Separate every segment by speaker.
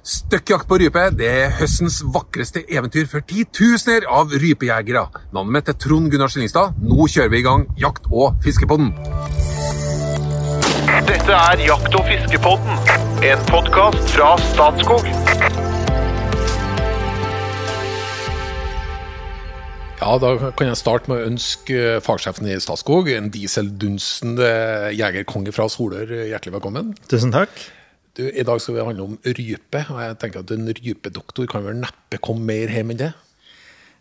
Speaker 1: Støkkjakt på rype det er høstens vakreste eventyr for titusener av rypejegere. Navnet mitt er Trond Gunnar Skillingstad. Nå kjører vi i gang Jakt- og fiskepodden.
Speaker 2: Dette er Jakt- og fiskepodden, en podkast fra Statskog.
Speaker 1: Ja, Da kan jeg starte med å ønske fagsjefen i Statskog, en dieseldunstende jegerkonge fra Solør, hjertelig velkommen.
Speaker 3: Tusen takk.
Speaker 1: Du, I dag skal vi handle om rype, og jeg tenker at en rypedoktor kan vel neppe komme mer hjem enn det?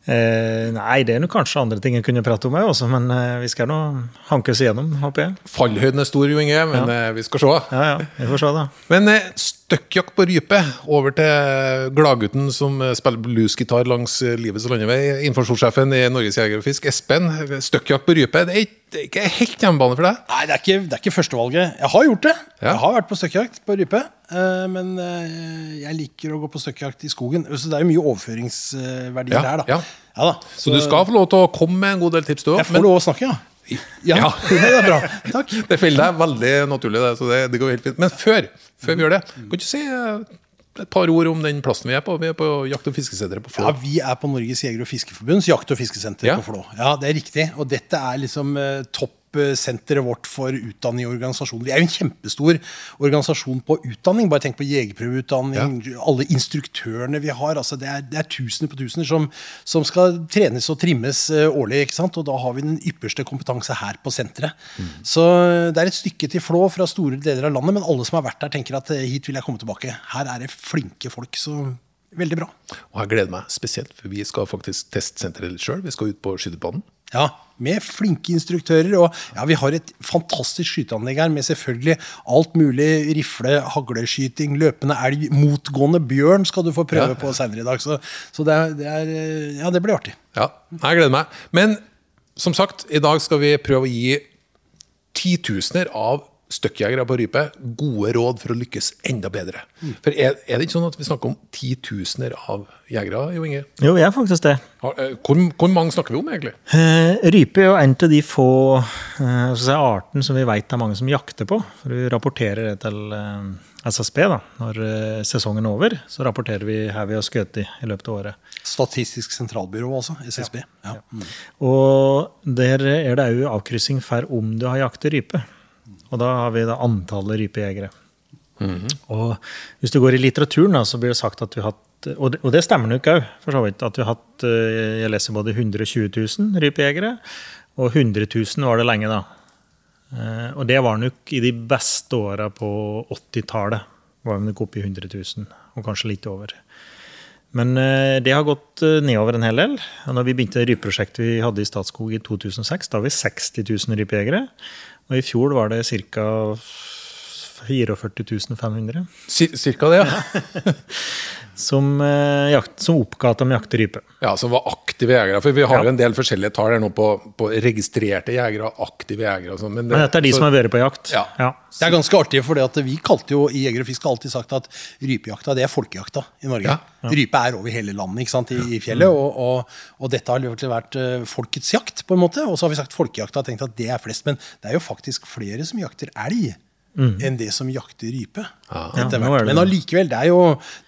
Speaker 3: Eh, nei, det er nok kanskje andre ting jeg kunne prate om òg, men eh, vi skal nå hanke oss igjennom, håper jeg.
Speaker 1: Fallhøyden er stor, Jo Inge, men eh, vi skal se.
Speaker 3: Ja, ja, vi får se, da.
Speaker 1: Men eh, støkkjakt på rype. Over til gladgutten som spiller bluesgitar langs livets landevei. Informasjonssjefen i Norges Jeger og Fisk, Espen. Støkkjakt på rype, det er ikke, helt hjemmebane for deg?
Speaker 4: Nei, det er, ikke, det er ikke førstevalget. Jeg har gjort det.
Speaker 1: Ja.
Speaker 4: Jeg har vært på støkkjakt på rype. eh, Men eh, jeg liker å gå på støkkjakt i skogen. Så det er jo mye overføringsverdier
Speaker 1: Ja,
Speaker 4: der, da.
Speaker 1: ja.
Speaker 4: da.
Speaker 1: Så du skal få lov til å komme med en god del tips, du
Speaker 4: Jeg
Speaker 1: får
Speaker 4: får lov å snakke, ja. Ja,
Speaker 1: Ja.
Speaker 4: det er bra. Takk.
Speaker 1: Det faller deg veldig naturlig, det, så det, det går helt fint. Men før, før vi gjør det, kan du si eh, et par ord om den plassen vi er på? Vi er på jakt- og fiskesenteret på Flå.
Speaker 4: Ja, Vi er på Norges jeger- og fiskerforbunds jakt- og fiskesenter
Speaker 1: Ja.
Speaker 4: på Flå. Ja, det er riktig. Og dette er liksom eh, toppsenteret vårt for utdanning og organisasjon. Vi er jo en kjempestor organisasjon på utdanning. Bare tenk på jegerprøveutdanning, alle instruktørene vi har. altså Det er, det er tusener på tusener som, som skal trenes og trimmes eh, årlig. ikke sant? Og da har vi den ypperste kompetanse her på senteret. Så eh, det er et stykke til Flå fra store deler av landet, men alle som har vært der, tenker at eh, hit vil jeg komme tilbake. Her er det flinke folk. så Veldig bra.
Speaker 1: Og jeg gleder meg spesielt, for vi skal faktisk teste senteret litt sjøl. Vi skal ut på skytebanen.
Speaker 4: Ja, med flinke instruktører. Og ja, vi har et fantastisk skyteanlegg her med selvfølgelig alt mulig rifle, hagleskyting, løpende elg, motgående bjørn skal du få prøve
Speaker 1: Ja.
Speaker 4: på senere i dag. Så, så det, er, det, er, ja, det blir artig.
Speaker 1: Ja, jeg gleder meg. Men som sagt, i dag skal vi prøve å gi titusener av støkkjegere på rype gode råd for å lykkes enda bedre. For er, er det ikke sånn at vi snakker om titusener av jegere, Jo Inge?
Speaker 3: Jo, vi er faktisk det.
Speaker 1: Eh, Hvor, hvor mange snakker vi om, egentlig?
Speaker 3: Eh, rype er jo en av de få eh, si, arten som vi vet det er mange som jakter på. For Vi rapporterer det til eh, SSB da. når eh, sesongen er over. Så rapporterer vi her vi har skutt i i løpet av året.
Speaker 4: Statistisk sentralbyrå, altså. SSB. Ja. Mm.
Speaker 3: Og der er det òg avkryssing for om du har jaktet rype. Og da har vi da antallet rypejegere. Og hvis du går i litteraturen, da, så blir det sagt at vi har hatt Og det, og det stemmer nok òg, for så vidt. At vi har hatt eh, Jeg leser både 120 000 rypejegere, og 100 000 var det lenge, da. Eh, Og det var nok i de beste åra på 80-tallet. Var vi nok oppe i 100 000, og kanskje litt over. Men eh, det har gått nedover en hel del. Og når vi begynte rypeprosjektet vi hadde i Statskog i 2006, da var vi 60 000 rypejegere. Og i fjor var det ca. 44 500
Speaker 1: cirka det, ja.
Speaker 3: som, eh, jakt, som oppga at de jakter rype.
Speaker 1: ja. Som var aktive jegere. For vi har
Speaker 3: Ja.
Speaker 1: en del forskjellige tall her nå på, på registrerte jegere, aktive jegere og sånn. Men,
Speaker 3: Men dette er de
Speaker 1: så-
Speaker 3: som har vært på jakt.
Speaker 1: Ja.
Speaker 4: Det er ganske artig, for vi kalte jo i Jeger og Fisk har alltid sagt at rypejakta det er folkejakta i Norge.
Speaker 1: Ja.
Speaker 4: Rype er over hele landet ikke sant, i, i fjellet, og, og, og dette har virkelig vært eh, folkets jakt, på en måte. Og så har vi sagt folkejakta og tenkt at det er flest, men det er jo faktisk flere som jakter elg. Enn det som jakter rype.
Speaker 3: Ja,
Speaker 4: etter hvert.
Speaker 3: er
Speaker 4: Men allikevel, det er jo,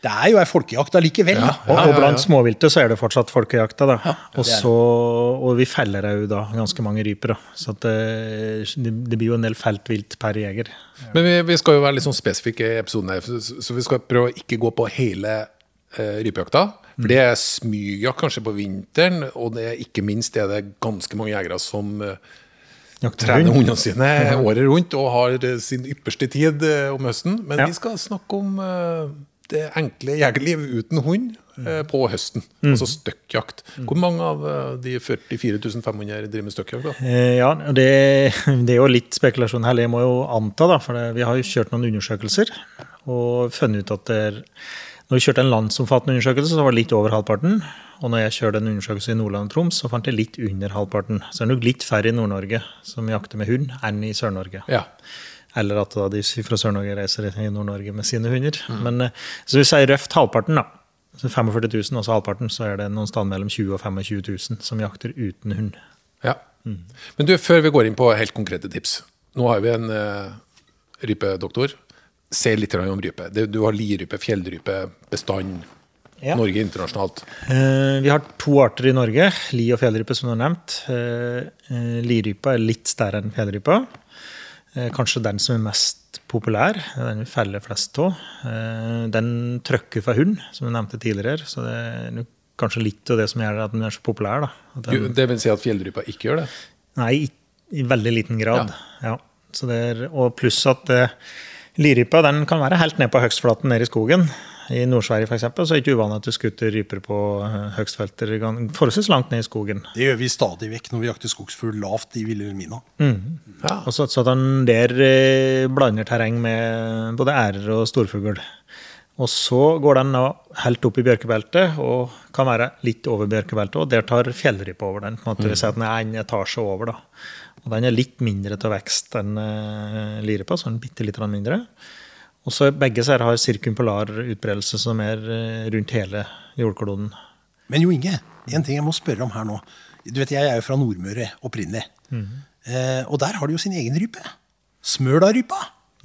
Speaker 4: det er jo ei folkejakt allikevel. da.
Speaker 3: Og, og blant småviltet så er det fortsatt folkejakta. da. og,
Speaker 4: det det.
Speaker 3: og vi feller òg da ganske mange ryper. da. Så at det, det blir jo en del feltvilt per jeger.
Speaker 1: Men vi, vi skal jo være litt sånn spesifikke i episoden her, så, så vi skal prøve å ikke gå på hele eh, rypejakta. For det er smygjakt kanskje på vinteren, og det er ikke minst er det ganske mange jegere som eh, trener hundene sine året rundt og har sin ypperste tid eh, om høsten. Men
Speaker 3: Ja.
Speaker 1: vi skal snakke om eh, det enkle jegerliv uten hund eh, på høsten.
Speaker 3: Mm.
Speaker 1: Altså støkkjakt. Hvor mange av de 44 500 driver med støkkjakt?
Speaker 3: Ja, det, det er jo litt spekulasjon her. Jeg må jo anta, da, for vi har jo kjørt noen undersøkelser og funnet ut at det er Når vi kjørte en landsomfattende undersøkelse, så var det litt over halvparten. Og når jeg kjørte en undersøkelse i Nordland og Troms, så fant jeg litt under halvparten. Så det er nok litt færre i Nord-Norge som jakter med hund, enn i Sør-Norge.
Speaker 1: Ja.
Speaker 3: Eller at da de fra Sør-Norge reiser i Nord-Norge med sine hunder. Men, eh, så vi sier røft halvparten, da. Så 45 000, altså halvparten, så er det noen steder mellom 20 000 og 25 000 som jakter uten hund.
Speaker 1: Ja. Men du, før vi går inn på helt konkrete tips. Nå har vi en uh, rypedoktor. Si litt om rype. Du har lirype, fjellrype, bestand.
Speaker 3: Ja.
Speaker 1: Norge internasjonalt.
Speaker 3: Eh, vi har to arter i Norge, li og fjellrype, som du har nevnt. Eh, eh, lirypa er litt større enn fjellrypa. Kanskje den som er mest populær. Den vi feller flest av. Den trøkker for hund, som du nevnte tidligere. Så det er kanskje litt av det som gjør at den er så populær. Den,
Speaker 1: Det vil si at fjellrypa ikke gjør det?
Speaker 3: Nei, i, veldig liten grad. Ja. Så det er, og pluss at eh, lirypa den kan være helt ned på høgstflaten nede i skogen. I Nord-Sverige for eksempel, så er det ikke uvanlig at du skutter ryper på eh, høgstfelter forholdsvis langt ned i skogen.
Speaker 4: Det gjør vi stadig vekk når vi jakter skogsfugl lavt i Vilhelmina.
Speaker 1: Ja.
Speaker 3: Og så, så den der eh, blander terreng med både ærer og storfugl. Og så går den helt opp i bjørkebeltet og kan være litt over bjørkebeltet. Og der tar fjellrypa over den. på en måte. mm. si at den er en etasje over. da. Og den er litt mindre til vekst enn uh, lirypa, så den er bitte litt mindre. Og så begge her har sirkumpolar utbredelse som er eh, rundt hele jordkloden.
Speaker 4: Men Jo Inge, en ting jeg må spørre om her nå. Du vet, Jeg er jo fra Nordmøre opprinnelig. eh, og der har de jo sin egen rype. Smølarypa.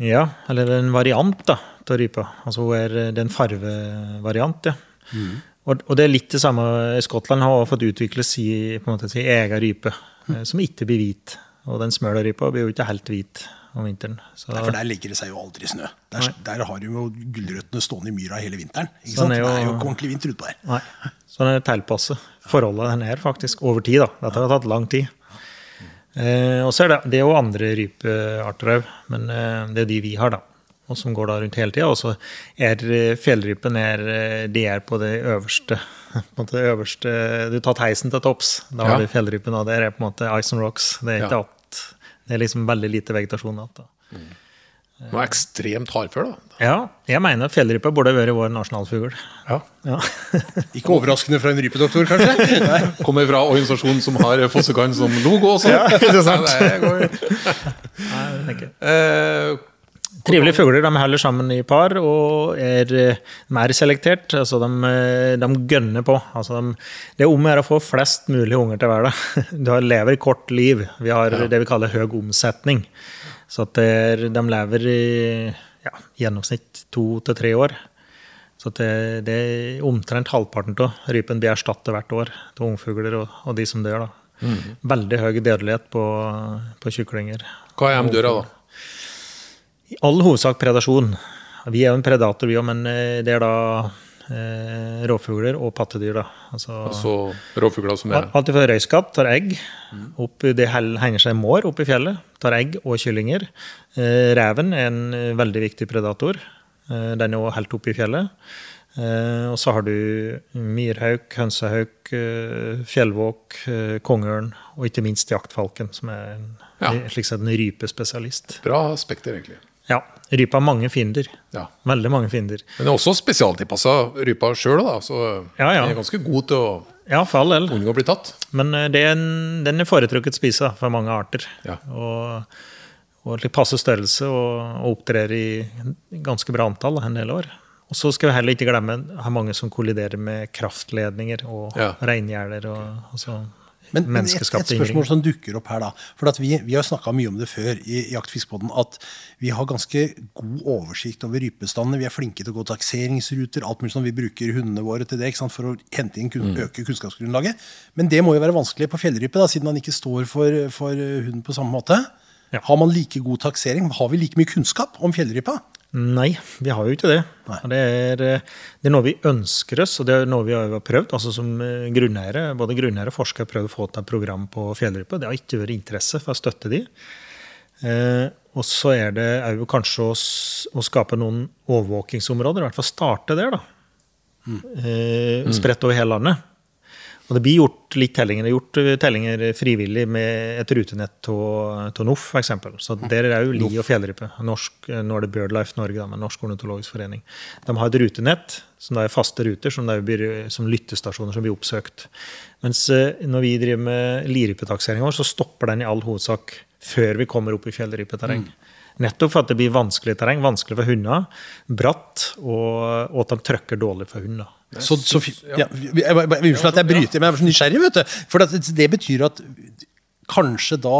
Speaker 3: Ja, eller en variant da, av rypa. Altså hun er, det er en farvevariant, ja. Og, og det er litt det samme. Skottland har fått utvikle sin si egen rype, mm. som ikke blir hvit. Og den smølarypa blir jo ikke helt hvit om vinteren. Så,
Speaker 4: Nei, for der legger det seg jo aldri snø. Der, der har jo gulrøttene stående i myra hele vinteren. Ikke
Speaker 3: Sånn
Speaker 4: sant?
Speaker 3: er jo-
Speaker 4: Det er jo ikke ordentlig vinter utpå her.
Speaker 3: nei, så den er tilpasset forholdet den er faktisk over tid. da. Dette har tatt lang tid. Eh, og så er det, det er jo andre rypearter òg, men eh, det er de vi har, da. Og som går da rundt hele tida. Og så er eh, fjellrypen er, eh, de er på det øverste på det øverste, Du tar heisen til topps. Da
Speaker 1: Ja.
Speaker 3: har du fjellrypen, og der er på en måte ice and rocks. Det er ikke
Speaker 1: Ja.
Speaker 3: att. Det er liksom veldig lite vegetasjon igjen. da.
Speaker 1: Noe ekstremt hardfør, da.
Speaker 3: Ja, jeg mener fjellrype burde vært vår nasjonalfugl.
Speaker 1: Ja.
Speaker 3: Ja.
Speaker 4: Ikke overraskende fra en rypedoktor, kanskje? Nei.
Speaker 1: Kommer fra organisasjonen som har Fossekann som logo også.
Speaker 3: sant?
Speaker 1: Ja, det går.
Speaker 3: Nei, jeg tenker.
Speaker 1: Eh,
Speaker 3: Trivelige fugler de holder sammen i par og er eh, mer selektert. Altså de, eh, de gønner på. Altså de, det er om å gjøre å få flest mulig unger til verden. Du lever kort liv. Vi har det vi kaller høy omsetning. Så er, de lever i ja, gjennomsnitt to til tre år. Så det, det er omtrent halvparten av rypen blir erstattet hvert år til ungfugler og, og de som dør. da. Veldig høy dødelighet på, på kyklinger.
Speaker 1: hva er de dør av, da?
Speaker 3: I all hovedsak predasjon. Vi er jo en predator, vi òg, men eh, det er da eh, rovfugler og pattedyr. da. Altså,
Speaker 1: Altså rovfugler som er
Speaker 3: alt fra røyskatt tar egg. Opp, det henger seg mår oppe i fjellet. Tar egg og kyllinger. Eh, reven er en eh, veldig viktig predator. Eh, den er òg helt oppe i fjellet. Eh, og så har du myrhauk, hønsehauk, eh, fjellvåk, eh, kongeørn og ikke minst jaktfalken, som er en,
Speaker 1: Ja.
Speaker 3: slik sett en rypespesialist.
Speaker 1: bra spekter, egentlig.
Speaker 3: Ja, rypa har mange fiender.
Speaker 1: Ja.
Speaker 3: Veldig mange fiender.
Speaker 1: Men det er også spesialtilpassa rypa sjøl, da. Så
Speaker 3: Ja, ja.
Speaker 1: den er ganske god til å
Speaker 3: Ja, for all del.
Speaker 1: unngå å bli tatt.
Speaker 3: Men eh, det er en, den er foretrukket spise for mange arter.
Speaker 1: Ja.
Speaker 3: Og, og til passe størrelse og, og opptrer i ganske bra antall en del år. Og så skal vi heller ikke glemme har mange som kolliderer med kraftledninger og
Speaker 1: Ja.
Speaker 3: reingjerder og altså,
Speaker 4: Men, men et, et spørsmål som dukker opp her, da. For at vi, vi har snakka mye om det før i Jaktfiskpodden, at vi har ganske god oversikt over rypebestandene. Vi er flinke til å gå takseringsruter, alt mulig sånn. Vi bruker hundene våre til det sant? for å hente inn, kun, øke kunnskapsgrunnlaget. Men det må jo være vanskelig på fjellrype, da, siden han ikke står for, for hunden på samme måte.
Speaker 3: Ja.
Speaker 4: Har man like god taksering? Har vi like mye kunnskap om fjellrypa?
Speaker 3: Nei, vi har jo ikke det. Det, er, eh, det er noe vi ønsker oss, og det er noe vi har prøvd. altså Som grunnære, grunneiere, både grunneiere og forskere har prøvd å få til et program på fjellrype. Det har ikke vært interesse for å støtte de. Eh, og så er det òg kanskje å, å skape noen overvåkingsområder, i hvert fall starte der. da. Eh, spredt over hele landet. Og det blir gjort litt tellinger. Det er gjort eh, tellinger frivillig med et rutenett av NOF, f.eks. Så der er òg li og fjellrype. Norsk, eh, nå er det BirdLife Norge, da, men Norsk ornitologisk forening. De har et rutenett som da er faste ruter, som, blir, som lyttestasjoner som blir oppsøkt. Mens eh, når vi driver med lirypetakseringa vår, så stopper den i all hovedsak før vi kommer opp i fjellrypeterreng. Nettopp for at det blir vanskelig terreng, vanskelig for hunder, bratt, og, og at de trykker dårlig for hunder.
Speaker 4: Så, så, ja, Unnskyld at jeg bryter, men jeg er så nysgjerrig. vet du. For det, det betyr at kanskje da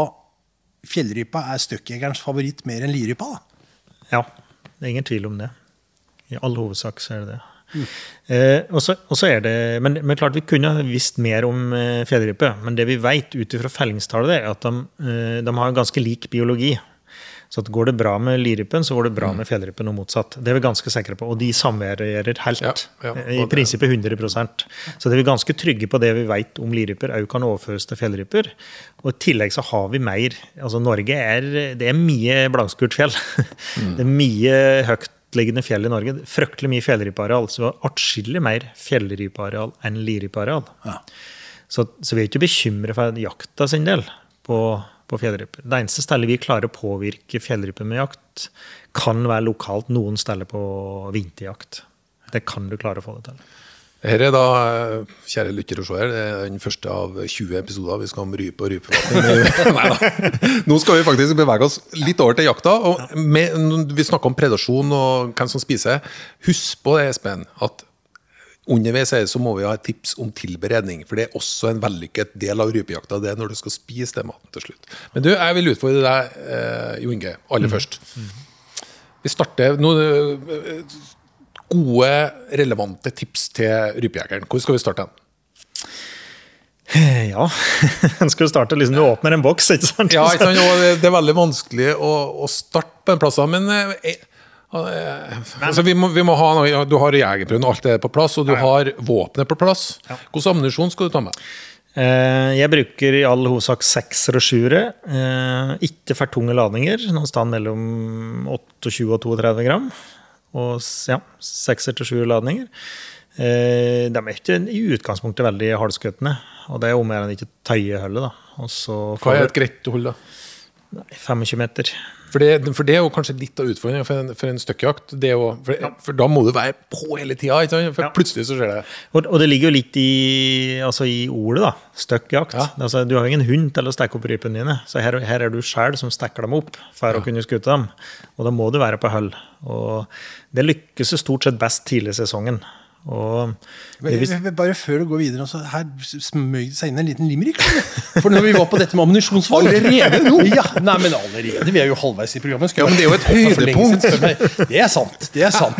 Speaker 4: fjellrypa er støkkjegerens favoritt mer enn lirypa? da.
Speaker 3: Ja, Det er ingen tvil om det. I all hovedsak så er det det. Eh, og så er det, men, men klart Vi kunne visst mer om eh, fjellrype, men det vi vet ut fra fellingstallet, er at de, eh, de har ganske lik biologi. Så at går det bra med lirypen, så går det bra med fjellrypen og motsatt. Det er vi ganske sikre på. Og de samvarierer helt.
Speaker 1: Ja, ja,
Speaker 3: Eh, I prinsippet 100% Så det er vi ganske trygge på det vi vet om liryper, òg kan overføres til fjellryper. Og i tillegg så har vi mer Altså Norge er Det er mye blankskurt fjell. Det er mye høytliggende fjell i Norge. Fryktelig mye fjellrypeareal. Så vi har atskillig mer fjellrypeareal enn lirypeareal.
Speaker 4: Ja.
Speaker 3: Så, så vi er ikke bekymret for jakta sin del på, på fjellryper. Det eneste stedet vi klarer å påvirke fjellryper med jakt, kan være lokalt noen steder på vinterjakt. Det kan du klare å få det til.
Speaker 1: Her er da, kjære lyttere og seere, er den første av 20 episoder vi skal om rype og rypevatning. Nå skal vi faktisk bevege oss litt over til jakta. og med, Vi snakker om predasjon og hvem som spiser. Husk på det, Espen, at underveis her så må vi ha et tips om tilberedning. For det er også en vellykket del av rypejakta. Det er når du skal spise den maten til slutt. Men du, jeg vil utfordre deg, eh, Jo Inge, aller først. Vi starter nå eh, Gode, relevante tips til rypejegeren. Hvor skal vi starte? den?
Speaker 3: Ja, en skal jo starte liksom Du åpner en boks, ikke sant?
Speaker 1: Ja, ikke sant? Det- er veldig vanskelig å, å starte på en plass, men eh, eh, altså, vi, må, vi må ha noe, ja, Du har jegerprøven, alt er på plass, og du har våpenet på plass. Hvilken ammunisjon skal du ta med?
Speaker 3: Eh, Jeg bruker i all hovedsak sekser og sjuere. Eh, Ikke for tunge ladninger, Noe sted mellom 28 og 32 gram. Og ja, sekser til sjuere ladninger. Eh, De er ikke i utgangspunktet veldig halvskuttende, og det er om jeg ikke tøye hullet. Og
Speaker 1: Hva er et greit hull, da?
Speaker 3: 25 meter.
Speaker 1: For det, for det er jo kanskje litt av utfordringen for en, for en støkkjakt. Det er jo, for, for da må du være på hele tida, ikke sant? for
Speaker 3: Ja.
Speaker 1: plutselig så skjer det.
Speaker 3: Og, og det ligger jo litt i, altså i ordet, da. Støkkjakt.
Speaker 1: Ja.
Speaker 3: Altså, du har jo ingen hund til å stikke opp rypene dine, så her, her er du sjøl som stikker dem opp for å kunne skute dem. Og da må du være på hull. Og det lykkes jo stort sett best tidlig i sesongen.
Speaker 4: Bare før du går videre, så her smøg det seg inn en liten limerick. For når vi var på dette med ammunisjonsvalg Allerede nå? Ja, nei, men allerede. Vi er jo halvveis i programmet.
Speaker 1: Ja, men det er jo et høydepunkt.
Speaker 4: Det er sant. det er sant.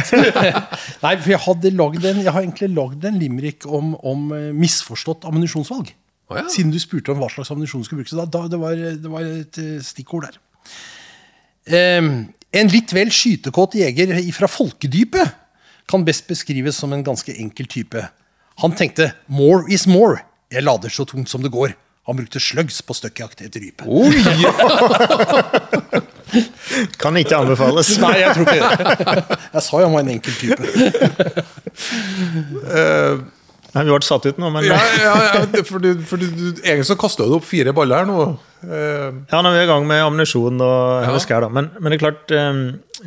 Speaker 4: Nei, for jeg, hadde lagd en, jeg har egentlig lagd en limerick om, om eh, misforstått ammunisjonsvalg.
Speaker 1: Oh, ja.
Speaker 4: Siden du spurte om hva slags ammunisjon du skulle brukes. Da, da, det, var, det var et eh, stikkord der. Um, en litt vel skytekåt jeger fra folkedypet kan best beskrives som en ganske enkel type. Han tenkte 'more is more'. Jeg lader så tungt som det går. Han brukte slugs på støkkjakt etter rype.
Speaker 1: Oi!
Speaker 3: kan ikke anbefales.
Speaker 4: Nei, jeg tror ikke det. Jeg sa jo han var en enkel type.
Speaker 3: Nei, vi ble satt ut nå, men
Speaker 1: Ja, ja, ja, for du, for du, du, egentlig så kasta du opp fire baller her nå. Eh,
Speaker 3: Ja, nå er vi i gang med ammunisjon og
Speaker 1: Ja.
Speaker 3: skær, da. Men, men det er klart, um,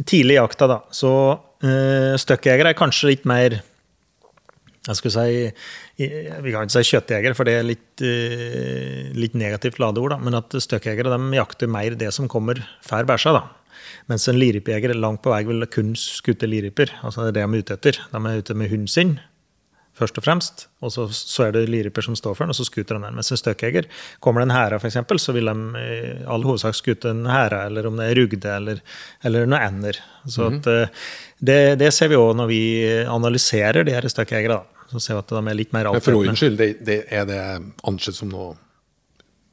Speaker 3: tidlig i jakta, da, så eh, støkkjegere er kanskje litt mer jeg skulle si, Vi kan ikke si kjøttjegere, for det er litt, eh, litt negativt ladeord. da, Men at støkkjegere de jakter mer det som kommer før bæsja. da. Mens en lirypejeger langt på vei vil kun skutte liriper. Altså det er det de er ute etter. De er ute med hunden sin, først og fremst. Og så, så er det liriper som står for den, og så skuter de den. Mens en støkkjeger, kommer det en hære f.eks., så vil de i all hovedsak skute en hære, eller om det er rugde, eller, eller noe ender. Så
Speaker 1: Mhm.
Speaker 3: at, eh, det, det ser vi òg når vi analyserer de her støkkjegere. da. Så ser vi at de er litt mer
Speaker 1: Men for ordens skyld, det, det, er det ansett som noe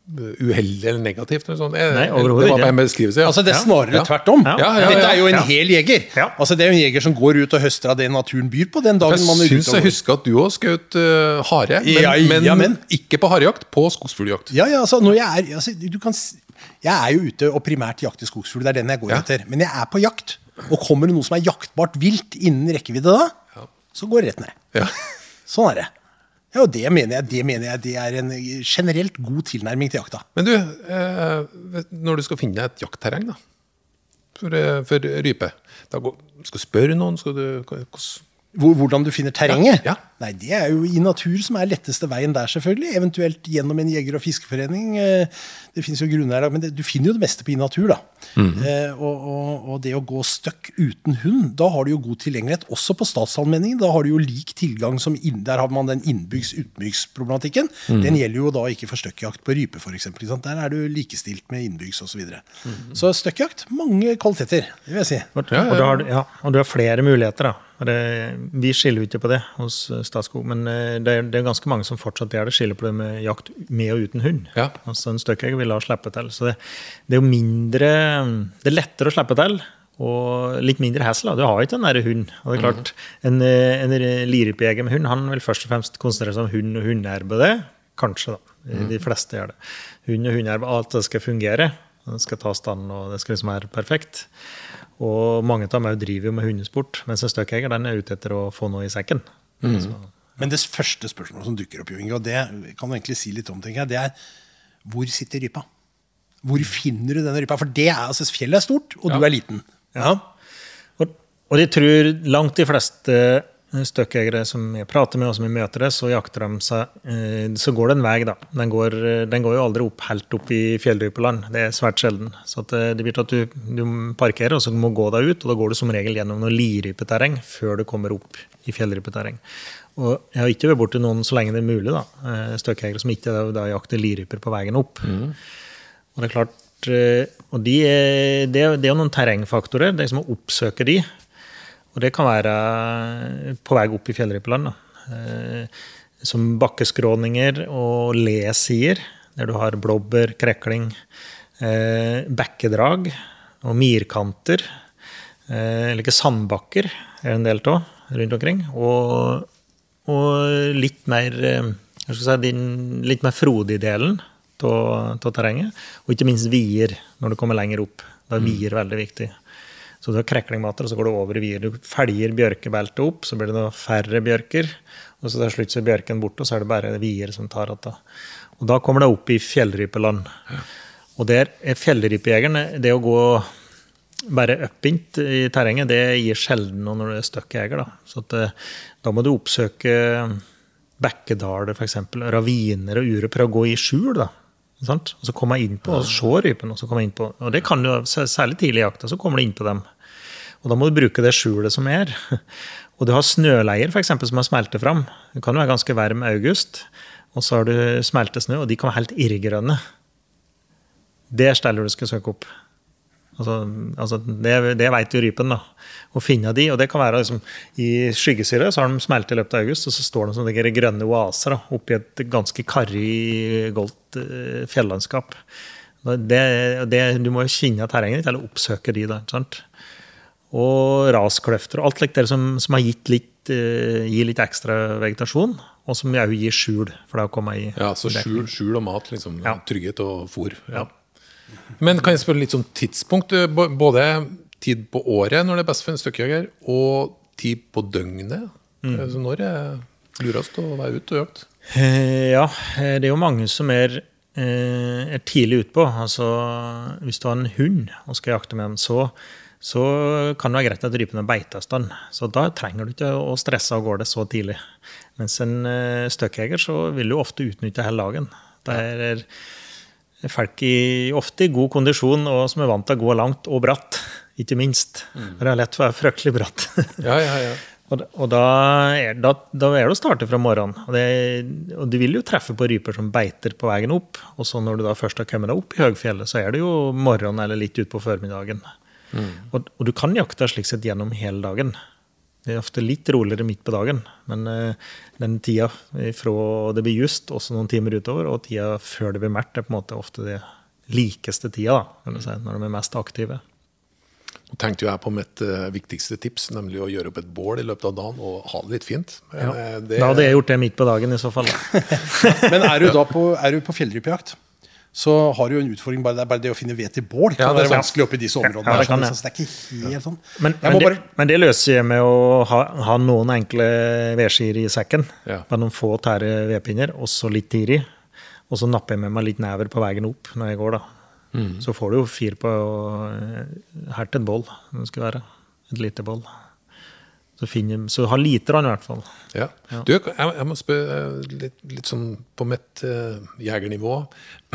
Speaker 1: uheldig eller negativt? Eller sånn. jeg,
Speaker 3: Nei,
Speaker 1: det var bare en beskrivelse. Ja.
Speaker 4: Altså Det er snarere
Speaker 1: Ja.
Speaker 4: tvert om.
Speaker 3: Ja,
Speaker 1: ja, ja,
Speaker 4: Dette er jo en
Speaker 3: ja.
Speaker 4: hel jeger.
Speaker 3: Ja.
Speaker 4: Altså Det er jo en jeger som går ut og høster av det naturen byr på den dagen
Speaker 1: Jeg
Speaker 4: man er ute.
Speaker 1: jeg husker at du òg skjøt uh, hare, men,
Speaker 4: Ja,
Speaker 1: men,
Speaker 4: ja, men.
Speaker 1: ikke på harejakt, på skogsfugljakt.
Speaker 4: Ja, ja, altså, når jeg, er, altså, kan, jeg er jo ute og primært jakter skogsfugl. Det er den jeg går
Speaker 1: Ja.
Speaker 4: etter. Men jeg er på jakt. Og kommer det noe som er jaktbart vilt innen rekkevidde da, så går det rett ned.
Speaker 1: Ja.
Speaker 4: Sånn er det. Ja, og det mener jeg det, mener jeg, det er en generelt god tilnærming til jakta.
Speaker 1: Men du, eh, når du skal finne deg et jaktterreng da, for, eh, for rype, da går, skal du spørre noen? Skal du, hvordan-
Speaker 4: hvordan du finner terrenget.
Speaker 1: Ja, ja.
Speaker 4: Nei, Det er jo i natur som er letteste veien der, selvfølgelig. Eventuelt gjennom en jeger- og fiskeforening. Eh, Det finnes jo grunner her, men det, du finner jo det meste på i natur. da. Eh, og, og, og det å gå støkk uten hund, da har du jo god tilgjengelighet. Også på statsallmenningen. Da har du jo lik tilgang som inn, Der har man den innbyggs-utenbyggsproblematikken. Den gjelder jo da ikke for støkkjakt på rype, f.eks. Der er du likestilt med innbyggs osv. Så, videre. så støkkjakt, mange kvaliteter, det vil jeg si.
Speaker 3: Og, og, du har, ja, og du har flere muligheter. da. Det, vi skiller jo ikke på det hos Statskog, men eh, det er, det er ganske mange som fortsatt gjør det. Skiller på det med jakt med og uten hund.
Speaker 1: Ja.
Speaker 3: Altså En støkkjeger vil ha slippe til. Så det, det er jo mindre Det er lettere å slippe til. Og litt mindre hassle. da. Du har ikke den der hund. Og det er klart, En, eh, en lirypejeger med hund han vil først og fremst konsentrere seg om hund og hundearbeid. Kanskje, da. De fleste gjør det. Hund og hundearbeid, alt det skal fungere. Det skal ta stand, og det skal liksom være perfekt. Og mange av dem driver jo med hundesport, mens en støkkjeger er ute etter å få noe i sekken. Så,
Speaker 4: Men det første spørsmålet som dukker opp, Jo og det kan du egentlig si litt om, tenker jeg, det er hvor sitter rypa? Hvor finner du denne rypa? For det er, altså, fjellet er stort, og du er liten. Ja.
Speaker 3: og, og jeg tror langt de fleste støkkjegere som jeg prater med, og som jeg møter det, så jakter de seg eh, Så går det en vei, da. Den går, den går jo aldri opp helt opp i fjelldypeland. Det er svært sjelden. Så eh, det blir til at du, du parkerer, og så må gå deg ut. Og da går du som regel gjennom noe lirypeterreng før du kommer opp i fjellrypeterreng. Og jeg har ikke vært borti noen så lenge det er mulig, da, eh, støkkjegere som ikke da jakter liryper på veien opp. Og det er klart eh, og de det, er, det jo noen terrengfaktorer. Det er som å oppsøke de. Og det kan være på vei opp i fjellrypeland. da. Eh, Som bakkeskråninger og lesider, der du har blåbær, krekling, eh, bekkedrag og mirkanter. Eh, Eller ikke sandbakker er det en del av rundt omkring. Og, og litt mer eh, si, den litt mer frodig delen av terrenget. Og ikke minst vier når du kommer lenger opp. Da er vier veldig viktig. Så du har kreklingmater, og så går du over i vier. Du felger bjørkebeltet opp, så blir det noe færre bjørker. Og så til slutt så er bjørken borte, og så er det bare vier som tar igjen. Og da kommer det opp i fjellrypeland. Og der er fjellrypejegeren Det å gå bare uppint i terrenget, det gir sjelden noe når du er støkkjeger. Da. Så at, eh, da må du oppsøke bekkedaler, f.eks. Raviner og ure. Prøve å gå i skjul. da. Sant? Og så kommer jeg inn på, og ser rypen. Og så kommer jeg inn på, og det kan du, særlig tidlig i jakta, så kommer du inn på dem. Og da må du bruke det skjulet som er. Og du har snøleier for eksempel, som har smeltet fram. Det kan jo være ganske varm august. Og så har du smeltesnø, og de kan være helt irrgrønne. Det er steller du skal søke opp. Altså, altså det, det vet jo rypen. da. Å finne de, og det kan være liksom, I skyggesyre så har de smeltet i løpet av august, og så står de som de grønne oaser da, oppi et ganske karrig, goldt eh, fjellandskap. Det, det, du må jo kjenne terrenget ditt, eller oppsøke de. der. sant? Og raskløfter og alt like det som, som har gitt litt, uh, gir litt ekstra vegetasjon, og som òg gir skjul. for det å komme i
Speaker 1: Ja, så skjul, skjul og mat, liksom.
Speaker 3: Ja.
Speaker 1: Trygghet og fôr. Ja. Men kan jeg spørre litt om tidspunkt? Både tid på året når det er best for en støkkjeger, og tid på døgnet.
Speaker 3: Mm.
Speaker 1: Så når er lurest å være ute og jakte?
Speaker 3: Eh, Ja, eh, det er jo mange som er, eh, er tidlig utpå. Altså, hvis du har en hund og skal jakte med den, så, så kan det være greit at rypen er beitestand. Så da trenger du ikke å stresse av gårde så tidlig. Mens en støkkjeger så vil du ofte utnytte hele dagen. Det er folk i, ofte i god kondisjon og som er vant til å gå langt og bratt, ikke minst. For det er lett å være fryktelig bratt.
Speaker 1: Ja, ja, ja.
Speaker 3: Og, og da, er, da, da er det å starte fra morgenen. Og, det, og du vil jo treffe på ryper som beiter på veien opp. Og så når du da først har kommet deg opp i høgfjellet, så er det jo morgenen eller litt utpå formiddagen. Og, og du kan jakte slik sett gjennom hele dagen. Det er ofte litt roligere midt på dagen, men uh, den tida fra det blir just, også noen timer utover, og tida før det blir mørkt, er på en måte ofte det likeste tida, da, si, når de er mest aktive.
Speaker 1: Tenkte jo jeg på mitt uh, viktigste tips, nemlig å gjøre opp et bål i løpet av dagen og ha det litt fint. Men,
Speaker 3: Ja.
Speaker 1: eh, det,
Speaker 3: Da hadde jeg gjort det midt på dagen i så fall. Da.
Speaker 4: Men er du da på, er du på fjellrypejakt, så har du jo en utfordring. Bare, det bare det å finne ved til bål
Speaker 1: Ja,
Speaker 4: kan
Speaker 1: det er
Speaker 4: være vanskelig oppi i disse områdene.
Speaker 3: Ja, det kan
Speaker 4: sånn, så det er ikke helt sånn.
Speaker 3: Men,
Speaker 4: Jeg
Speaker 3: men,
Speaker 4: må
Speaker 3: det,
Speaker 4: bare,
Speaker 3: men det løser jeg med å ha, ha noen enkle vedskier i sekken.
Speaker 1: Ja.
Speaker 3: Med noen få tære vedpinner, og så litt tiri. Og så napper jeg med meg litt never på veien opp når jeg går, da. Så får du jo fyr på eh, her til et bål, det skulle være. Et lite boll. Så, finner, så har lite i hvert fall.
Speaker 1: Ja. Du, jeg, jeg må spørre eh, litt, litt sånn på mitt uh, jegernivå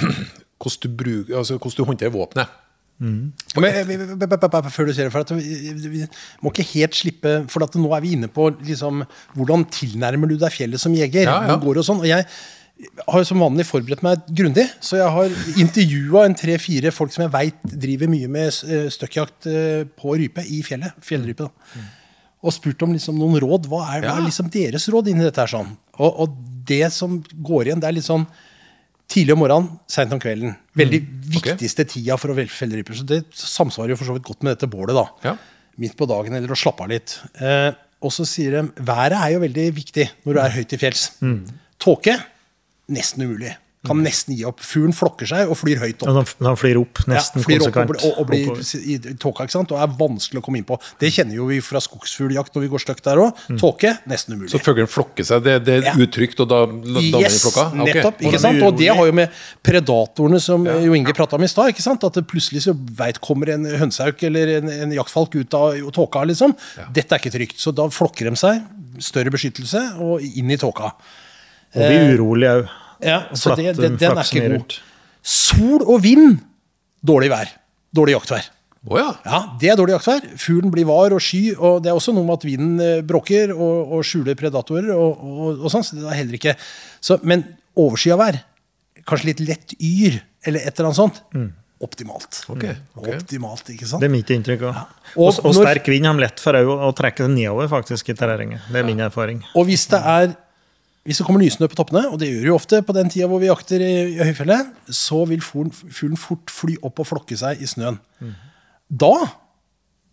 Speaker 1: hvordan du, bruker, altså, hvordan du håndterer våpenet.
Speaker 4: Vi- Før du ser det, for at vi, vi må ikke helt slippe For at nå er vi inne på liksom, hvordan tilnærmer du deg fjellet som jeger.
Speaker 1: Ja, ja.
Speaker 4: Går og sånn, og jeg har som vanlig forberedt meg grundig. Så jeg har intervjua en tre-fire folk som jeg veit driver mye med eh, støkkjakt eh, på rype i fjellet. Fjellrype. da. Og spurt om liksom noen råd. Hva er, hva er liksom deres råd inni dette? her sånn? Og, og det som går igjen, det er litt sånn tidlig om morgenen, seint om kvelden. Veldig
Speaker 1: Mm. ok.
Speaker 4: viktigste tida for å velge fjellryper. Så det samsvarer jo for så vidt godt med dette bålet. da.
Speaker 1: Ja.
Speaker 4: Midt på dagen, eller å slappe av litt. Eh, og så sier de været er jo veldig viktig når du er høyt til fjells.
Speaker 3: Mm.
Speaker 4: Tåke nesten umulig. Kan nesten gi opp. Fuglen flokker seg og flyr høyt opp.
Speaker 3: De, de flyr opp nesten
Speaker 4: Ja, flyr
Speaker 3: konsekvent.
Speaker 4: blir- og, og blir i i tåka, ikke sant? og er vanskelig å komme inn på. Det kjenner jo vi fra skogsfugljakt når vi går stygt der òg. Tåke nesten umulig.
Speaker 1: Så fuglen flokker seg, det, det er
Speaker 4: Ja.
Speaker 1: utrygt, og da danner
Speaker 4: Yes,
Speaker 1: flokka? Okay.
Speaker 4: nettopp. Ikke sant? Og det har jo med predatorene som Jo Inge prata om i stad. ikke sant? At det plutselig så veit kommer en hønsehauk eller en, en jaktfalk ut av tåka. liksom. Dette er ikke trygt. Så da flokker de seg. Større beskyttelse og inn i tåka.
Speaker 3: Og blir urolig òg.
Speaker 4: Ja, så det,
Speaker 3: flatt,
Speaker 4: det, den er ikke god. Sol og vind, dårlig vær. Dårlig jaktvær.
Speaker 1: Oh, ja.
Speaker 4: Ja, Det er dårlig jaktvær. Fuglen blir var og sky. og Det er også noe med at vinden eh, bråker og, og skjuler predatorer. og, og, og sånn, så det er heller ikke... Så, men overskya vær, kanskje litt lett yr, eller et eller annet sånt, optimalt.
Speaker 1: Okay, okay.
Speaker 4: Optimalt, ikke sant?
Speaker 3: Det er mitt inntrykk òg.
Speaker 4: Og
Speaker 3: Og, og
Speaker 4: når-
Speaker 3: sterk vind har lett for å, å trekke det nedover faktisk i terrenget. Det er min erfaring.
Speaker 4: Og hvis det er hvis det kommer nysnø på toppene, og det gjør det jo ofte på den tida hvor vi jakter i, i høyfjellet, så vil fuglen, fort fly opp og flokke seg i snøen. Da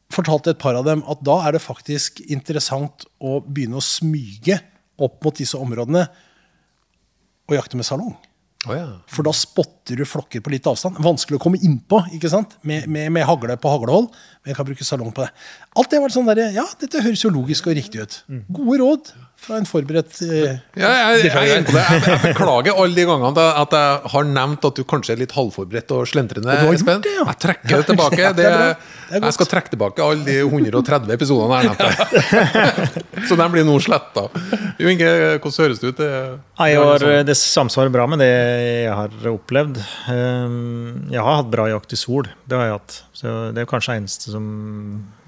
Speaker 4: fortalte et par av dem at da er det faktisk interessant å begynne å smyge opp mot disse områdene og jakte med salong.
Speaker 1: Oh, ja.
Speaker 4: For da spotter du flokker på litt avstand. Vanskelig å komme innpå ikke sant? Med, med, med hagle på haglehold. Men jeg kan bruke salong på det. Alt det har vært sånn der, Ja, dette høres jo logisk og riktig ut. Gode råd fra en forberedt eh,
Speaker 1: Ja, jeg, jeg, er jeg, jeg beklager alle de gangene at jeg- har nevnt at du kanskje er litt halvforberedt og slentrende. Espen.
Speaker 4: det, ja.
Speaker 1: Jeg trekker det tilbake.
Speaker 4: Ja, det
Speaker 1: Det,
Speaker 4: er. Det er
Speaker 1: jeg skal trekke tilbake alle de 130 episodene jeg nevnte. Så de blir nå sletta. Jo Inge, hvordan høres det ut? Det, det liksom-
Speaker 3: det samsvarer bra med det jeg har opplevd. Ehm, Jeg har hatt bra jakt i sol. Det har jeg hatt. Så det er kanskje eneste som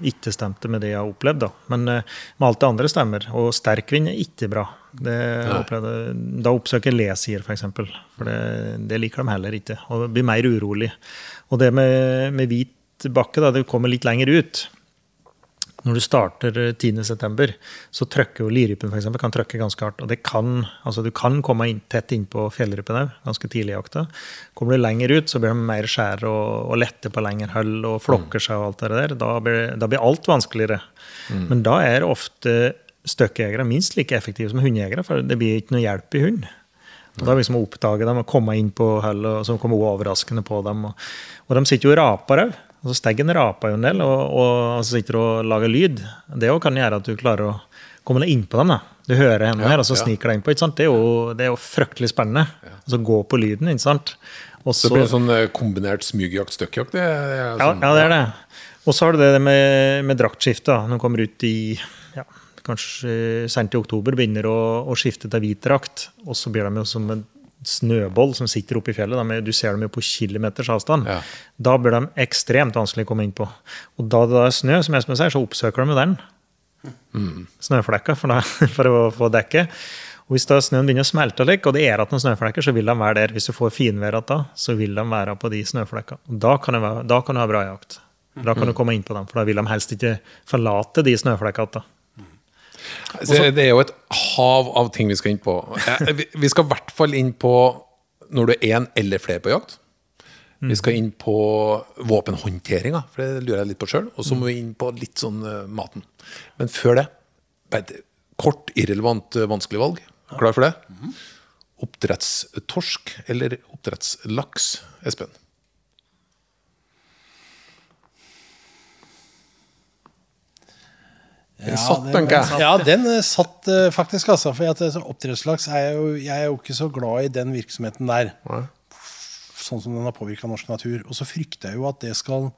Speaker 3: ikke stemte med det jeg har opplevd. Da. Men eh, med alt det andre stemmer. Og sterk vind er ikke bra. Da oppsøker jeg lesier, f.eks. For, eksempel. for det, det liker de heller ikke. Og blir mer urolig. Og det med, med hvit bakke, da, det kommer litt lenger ut. Når du starter eh, 10.9., så trøkker jo lirypen for eksempel, kan trøkke ganske hardt. Og det kan, altså du kan komme inn, tett innpå fjellrypen òg, ganske tidlig i jakta. Kommer du lenger ut, så blir de mer skjære og, og lette på lengre hull og flokker seg og alt det der. Da blir, da blir alt vanskeligere. Men da er ofte støkkjegere minst like effektive som hundejegere, for det blir ikke noe hjelp i hund. Og da liksom å oppdage dem og komme inn på hullet, og så komme overraskende på dem. Og, og de sitter jo og raper òg. Altså Steggen raper jo en del og, og altså sitter og lager lyd. Det kan gjøre at du klarer å komme deg inn på dem. da. Du hører henne
Speaker 1: Ja,
Speaker 3: her, og så
Speaker 1: ja.
Speaker 3: sniker deg innpå. ikke sant? Det er jo, det er jo fryktelig spennende. Altså Gå på lyden, ikke sant.
Speaker 1: Også, det blir en sånn eh, kombinert smygjakt, støkkjakt? Det er
Speaker 3: ja,
Speaker 1: sånn,
Speaker 3: ja, det er det. Og så har du det med, med draktskifte. Når du kommer ut i ja, kanskje sent i oktober, begynner å, å skifte til hvit drakt. Og så blir de jo som en snøboll som sitter oppe i fjellet. Er- du ser dem jo på kilometers avstand.
Speaker 1: Ja.
Speaker 3: Da blir de ekstremt vanskelig å komme inn på. Og da det er snø, som Espen sier, så oppsøker de den. den. Snøflekka, for, da, for å få dekke. Og hvis da snøen begynner å smelte litt, og det er igjen noen snøflekker, så vil de være der. Hvis du får finvær igjen da, så vil de være på de snøflekkene. Da kan det da kan du ha bra jakt. Da kan du komme inn på dem, for da vil de helst ikke forlate de snøflekkene. Da.
Speaker 1: Så det er jo et hav av ting vi skal inn på. Vi- skal i hvert fall inn på når du er én eller flere på jakt. Vi skal inn på våpenhåndteringa, for det lurer jeg litt på sjøl. Og så må vi inn på litt sånn eh, maten. Men før det, bare et kort, irrelevant, eh, vanskelig valg. Klar for det? Oppdrettstorsk eller oppdrettslaks, Espen? Den satt, tenker jeg.
Speaker 4: ja, den eh, satt eh, faktisk, altså. For at, eh, oppdrettslaks er jeg, jo, jeg er jo ikke så glad i den virksomheten der.
Speaker 1: Nei.
Speaker 4: Sånn som den har påvirka norsk natur. Og så frykter jeg jo at det skal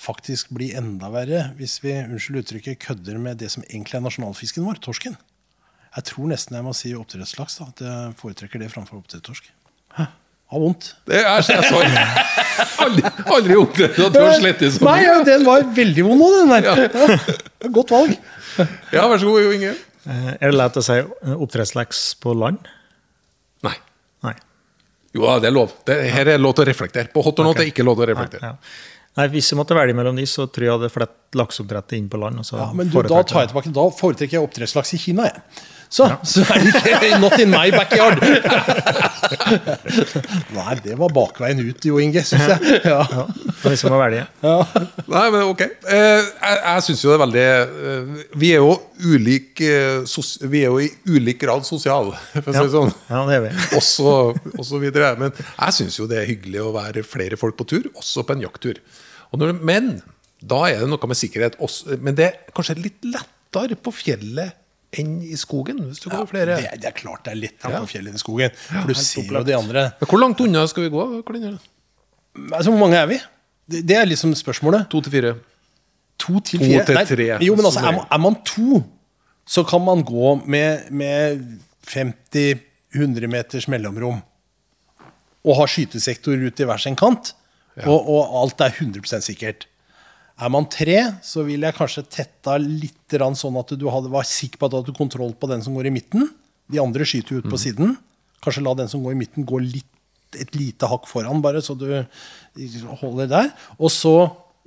Speaker 4: faktisk bli enda verre hvis vi unnskyld uttrykket, kødder med det som egentlig er nasjonalfisken vår, torsken. Jeg tror nesten jeg må si oppdrettslaks. da, At jeg foretrekker det framfor Har vondt.
Speaker 1: Det er jeg så aldri, aldri opplevd at du har slettet sånn.
Speaker 4: Nei, ja, den var veldig vond nå, den der. Ja. Godt valg.
Speaker 1: Ja, vær så god, Jo Inge.
Speaker 3: Eh, Er det lett å si eh, oppdrettslaks på land?
Speaker 1: Nei.
Speaker 3: Nei.
Speaker 1: Jo da, det er lov. Det, her er lov til å reflektere. På hot or not er ikke lov til å
Speaker 3: Nei,
Speaker 1: reflektere.
Speaker 3: ja. Nei, Hvis jeg måtte velge mellom de, så tror jeg jeg hadde flett lakseoppdrettet inn på land. og så
Speaker 4: Ja, men du, da tar jeg tilbake. Da foretrekker jeg oppdrettslaks i Kina, jeg. Så, så er det ikke Not in my backyard. Nei, det var bakveien ut, Jo Inge, syns jeg. Ja.
Speaker 3: Ja, hvis jeg må velge.
Speaker 1: Nei, men ok. Eh, jeg jeg syns jo det er veldig eh, Vi er jo ulik eh, sos, Vi er jo i ulik grad sosial, for å si det sånn.
Speaker 3: Ja, det er vi.
Speaker 1: Også, også videre. Men jeg syns jo det er hyggelig å være flere folk på tur, også på en jakttur. Og når, men da er det noe med sikkerhet. Også, men det er kanskje litt lettere på fjellet enn i skogen. Hvis du går flere.
Speaker 4: Det, det er klart det er lettere
Speaker 1: Ja.
Speaker 4: på fjellet enn i skogen. For du ser jo de andre.
Speaker 1: Men hvor langt unna skal vi gå?
Speaker 4: Altså, Hvor mange er vi? Det, det er liksom spørsmålet.
Speaker 1: To til fire.
Speaker 4: To til
Speaker 1: To
Speaker 4: fire?
Speaker 1: til
Speaker 4: Nei,
Speaker 1: tre,
Speaker 4: Jo, men altså, er man, er man to, så kan man gå med, med 50-100 meters mellomrom. Og ha skytesektor ut i hver sin kant. Og, og alt er 100 sikkert. Er man tre, så ville jeg kanskje tetta litt sånn at du hadde, var sikker på at du hadde kontroll på den som går i midten. De andre skyter jo ut på siden. Kanskje la den som går i midten, gå litt, et lite hakk foran, bare, så du holder der. Og så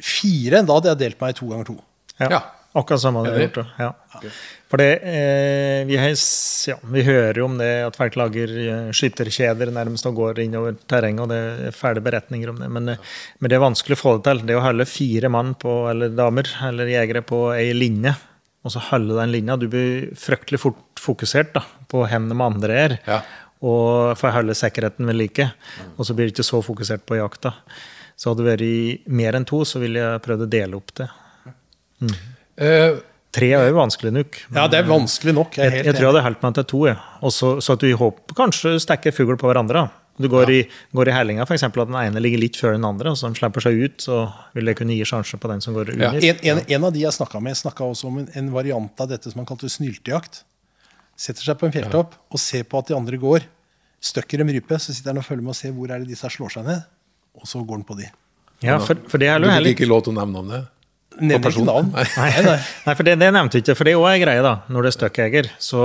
Speaker 4: fire. Da hadde jeg delt meg i to ganger to.
Speaker 3: Ja.
Speaker 1: Ja.
Speaker 3: Akkurat samme hadde
Speaker 1: vi
Speaker 3: gjort. det. Ja. For det, eh, vi, heis, ja, vi hører jo om det at folk lager eh, skytterkjeder nærmest og går innover terrenget, og det er fæle beretninger om det. Men, ja. men det er vanskelig å få det til. Det å holde fire mann på, eller damer eller jegere på ei linje, og så holde den linja Du blir fryktelig fort fokusert da, på hvor de andre er.
Speaker 1: Ja.
Speaker 3: Og for å holde sikkerheten ved like. Og så blir du ikke så fokusert på jakta. Så hadde det vært mer enn to, så ville jeg prøvd å dele opp det.
Speaker 1: Eh,
Speaker 3: Tre er jo vanskelig nok.
Speaker 4: Ja, det er vanskelig nok. Jeg er
Speaker 3: Jeg,
Speaker 4: helt
Speaker 3: jeg tror jeg hadde holdt meg til to, ja. Også, så, så at du i håp kanskje stikker fugl på hverandre. Du går, i, går i herlinga, f.eks. at den ene ligger litt før den andre, og så den slipper seg ut, så vil det kunne gi sjanse på den som går
Speaker 1: Ja.
Speaker 4: En, en, en av de jeg snakka med, snakka også om en, en variant av dette som han kalte snyltejakt. Setter seg på en fjelltopp og ser på at de andre går. Støkker en rype, så sitter han og følger med og ser hvor er det disse slår seg ned. Og så går han på de.
Speaker 3: Ja, for, for det er
Speaker 1: du
Speaker 3: jo
Speaker 1: fikk
Speaker 3: heller
Speaker 1: ikke lov til å nevne navnet?
Speaker 4: Nevner ikke navn.
Speaker 1: Nei.
Speaker 4: Nei, nei.
Speaker 3: For det, det nevnte ikke, for det er òg ei greie, da, når det er støkkjeger. Så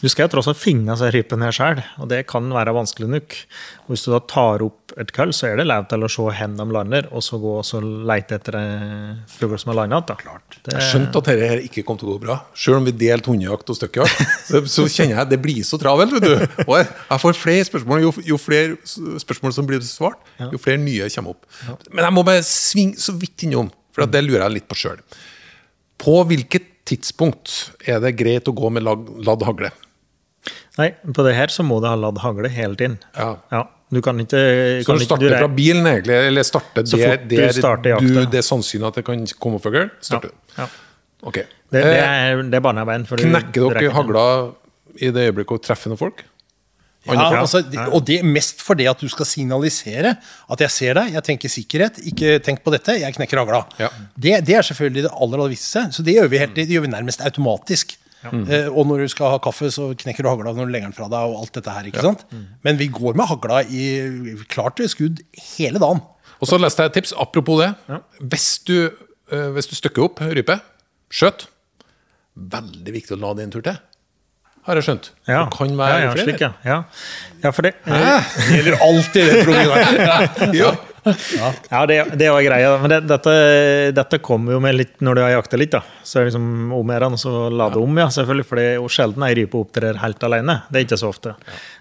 Speaker 3: du skal jo tross alt finne seg rypen her sjøl, og det kan være vanskelig nok. Og hvis du da tar opp et kull, så er det lov til å se hvor de lander, og så gå og så leite etter fugl som har landet igjen. Det,
Speaker 1: Jeg skjønte at dette her ikke kom til å gå bra. Selv om vi delte hundejakt og støkkjakt, så, så kjenner jeg at det blir så travelt. vet du. Og jeg, jeg får flere spørsmål. Jo, jo flere spørsmål som blir svart, jo flere nye kommer opp. Men jeg må bare svinge så vidt innom, for det lurer jeg litt på sjøl. På hvilket tidspunkt er det greit å gå med ladd hagle?
Speaker 3: Nei, på det her så må du ha ladd hagle hele tiden.
Speaker 1: Ja.
Speaker 3: Du kan ikke,
Speaker 1: Så
Speaker 3: kan
Speaker 1: du
Speaker 3: ikke du
Speaker 1: fra bilen, egentlig? Eller starter
Speaker 3: Så fort du starter
Speaker 1: du, det er sannsynlig at det kan komme fugl? Starter du?
Speaker 3: Ja.
Speaker 1: Okay.
Speaker 3: Det, det,
Speaker 1: Eh,
Speaker 3: er, det er barnearbeid.
Speaker 1: Knekker dere hagla i det øyeblikket å treffer noen folk?
Speaker 4: Ja, altså, og det mest fordi at du skal signalisere at jeg ser deg, jeg tenker sikkerhet, ikke tenk på dette, jeg knekker hagla.
Speaker 1: Ja.
Speaker 4: Det, det er selvfølgelig det aller, aller viktigste, så det gjør vi, helt, det gjør vi nærmest automatisk. Eh, og når du skal ha kaffe, så knekker du hagla når du legger den fra deg, og alt dette her, ikke sant? Men vi går med hagla i klart skudd hele dagen.
Speaker 1: Og så leste jeg et tips, apropos det. Hvis, du, eh, hvis du stykker opp rype, skjøt, veldig viktig å la det en tur til. Har jeg skjønt.
Speaker 3: Ja,
Speaker 1: Det kan være
Speaker 3: ja, ja,
Speaker 1: flere.
Speaker 3: slik, ja. ja. Ja, for det,
Speaker 4: Det gjelder alltid det programmet.
Speaker 1: Ja.
Speaker 3: ja, det, det var greia. Men det, dette, dette kommer jo med litt når du har jakta litt. da. Så er liksom om å så la det om, ja, selvfølgelig. For det er jo sjelden ei rype opptrer helt alene. Det er ikke så ofte.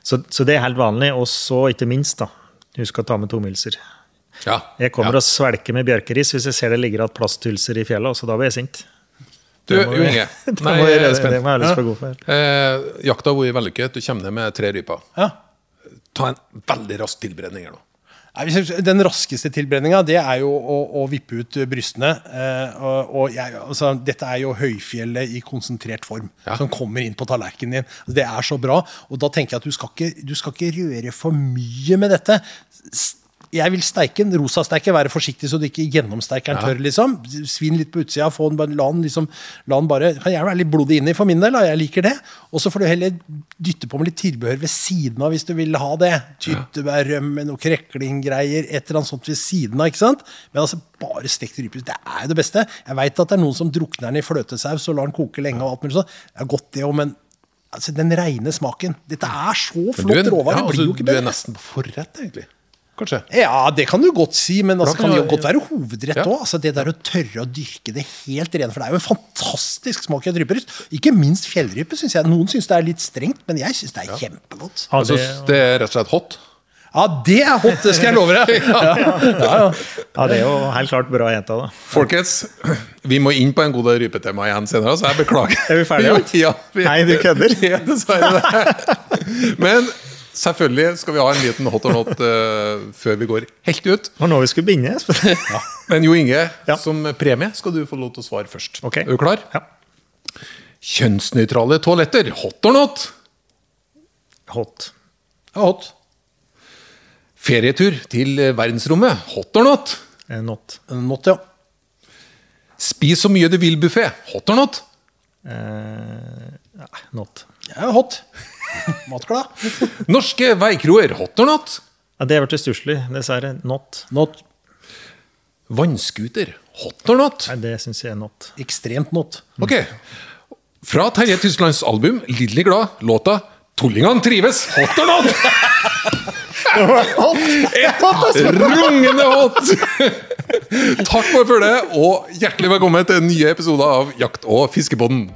Speaker 3: Så, så det er helt vanlig. Og så, ikke minst, da, husk å ta med tomilser.
Speaker 1: Ja.
Speaker 3: Jeg kommer
Speaker 1: ja.
Speaker 3: og svelger med bjørkeris hvis jeg ser det ligger igjen plasthylser i fjellet, så da blir jeg sint.
Speaker 1: Du, Jo Inge. Nei,
Speaker 3: må jeg-
Speaker 1: spent.
Speaker 3: det må jeg ha lyst for god for.
Speaker 1: Eh, jakta har vært vellykket. Du kommer ned med tre ryper.
Speaker 4: Ja.
Speaker 1: Ta en veldig rask tilberedning her nå.
Speaker 4: Nei, hvis jeg- Den raskeste tilbrenninga det er jo å, å vippe ut brystene. Eh, og, og jeg, altså, dette er jo høyfjellet i konsentrert form
Speaker 1: Ja.
Speaker 4: som kommer inn på tallerkenen din. Altså, det er så bra. Og da tenker jeg at du skal ikke, du skal ikke røre for mye med dette. S- jeg vil steike den. Rosasteike, være forsiktig så du ikke gjennomsteiker den tørr. liksom. Svin litt på utsida, få den, la den liksom, la den bare, kan gjerne være litt blodig inni for min del, da. jeg liker det. Og så får du heller dytte på med litt tilbehør ved siden av hvis du vil ha det. Tyttebær, rømme, noe kreklinggreier, et eller annet sånt ved siden av. ikke sant? Men altså, bare stekt rype, det er jo det beste. Jeg veit at det er noen som drukner den i fløtesaus og lar den koke lenge. og alt mulig sånn. Det er godt, det òg, men altså, den reine smaken Dette er så flott råvare.
Speaker 1: ja, altså, du er nesten på forrett, egentlig. Kanskje.
Speaker 4: Ja, det kan du godt si, men altså, kan
Speaker 1: kan
Speaker 4: det jo godt være hovedrett
Speaker 1: Ja.
Speaker 4: Altså, det der å tørre å dyrke det helt rene. For det er jo en fantastisk smak i et ryperyst. Ikke minst fjellrype. syns jeg. Noen syns det er litt strengt, men jeg syns det er kjempegodt.
Speaker 3: Ja,
Speaker 1: Altså,
Speaker 3: det,
Speaker 1: det er rett og slett hot.
Speaker 4: Ja, det er hot, det skal jeg love deg! Ja, ja, ja.
Speaker 3: ja, det er jo helt klart bra gjenta, da.
Speaker 1: Folkens, vi må inn på en god del rypetema igjen senere, så jeg beklager.
Speaker 3: Er vi ferdige,
Speaker 1: Ja, vi,
Speaker 3: Nei, du kødder.
Speaker 1: Er dessverre. Men selvfølgelig skal vi ha en liten hot or not uh, før vi går helt ut.
Speaker 3: Og nå vi skulle begynne. ja.
Speaker 1: Men Jo Inge,
Speaker 3: Ja.
Speaker 1: som premie skal du få lov til å svare først.
Speaker 3: Okay.
Speaker 1: Er du klar?
Speaker 3: Ja.
Speaker 1: Kjønnsnøytrale toaletter, hot or not?
Speaker 3: Hot.
Speaker 4: Ja, hot.
Speaker 1: Ferietur til eh, verdensrommet, hot or not?
Speaker 3: Eh, Not.
Speaker 4: Not, ja.
Speaker 1: Spis så mye du vil-buffé, hot or not?
Speaker 3: Eh, not.
Speaker 4: ja hot. Matglad.
Speaker 1: Norske veikroer, hot or not?
Speaker 3: Ja, det ble stusslig, dessverre. Not.
Speaker 4: Not.
Speaker 1: Vannskuter, hot or not?
Speaker 3: Nei, det syns jeg er not.
Speaker 4: Ekstremt not.
Speaker 1: Ok. Fra Terje Tysklands album 'Lidderlig glad', låta 'Tullingan trives', hot or not? Et rungende hot! Takk for følget, og hjertelig velkommen til nye episoder av Jakt- og fiskepodden.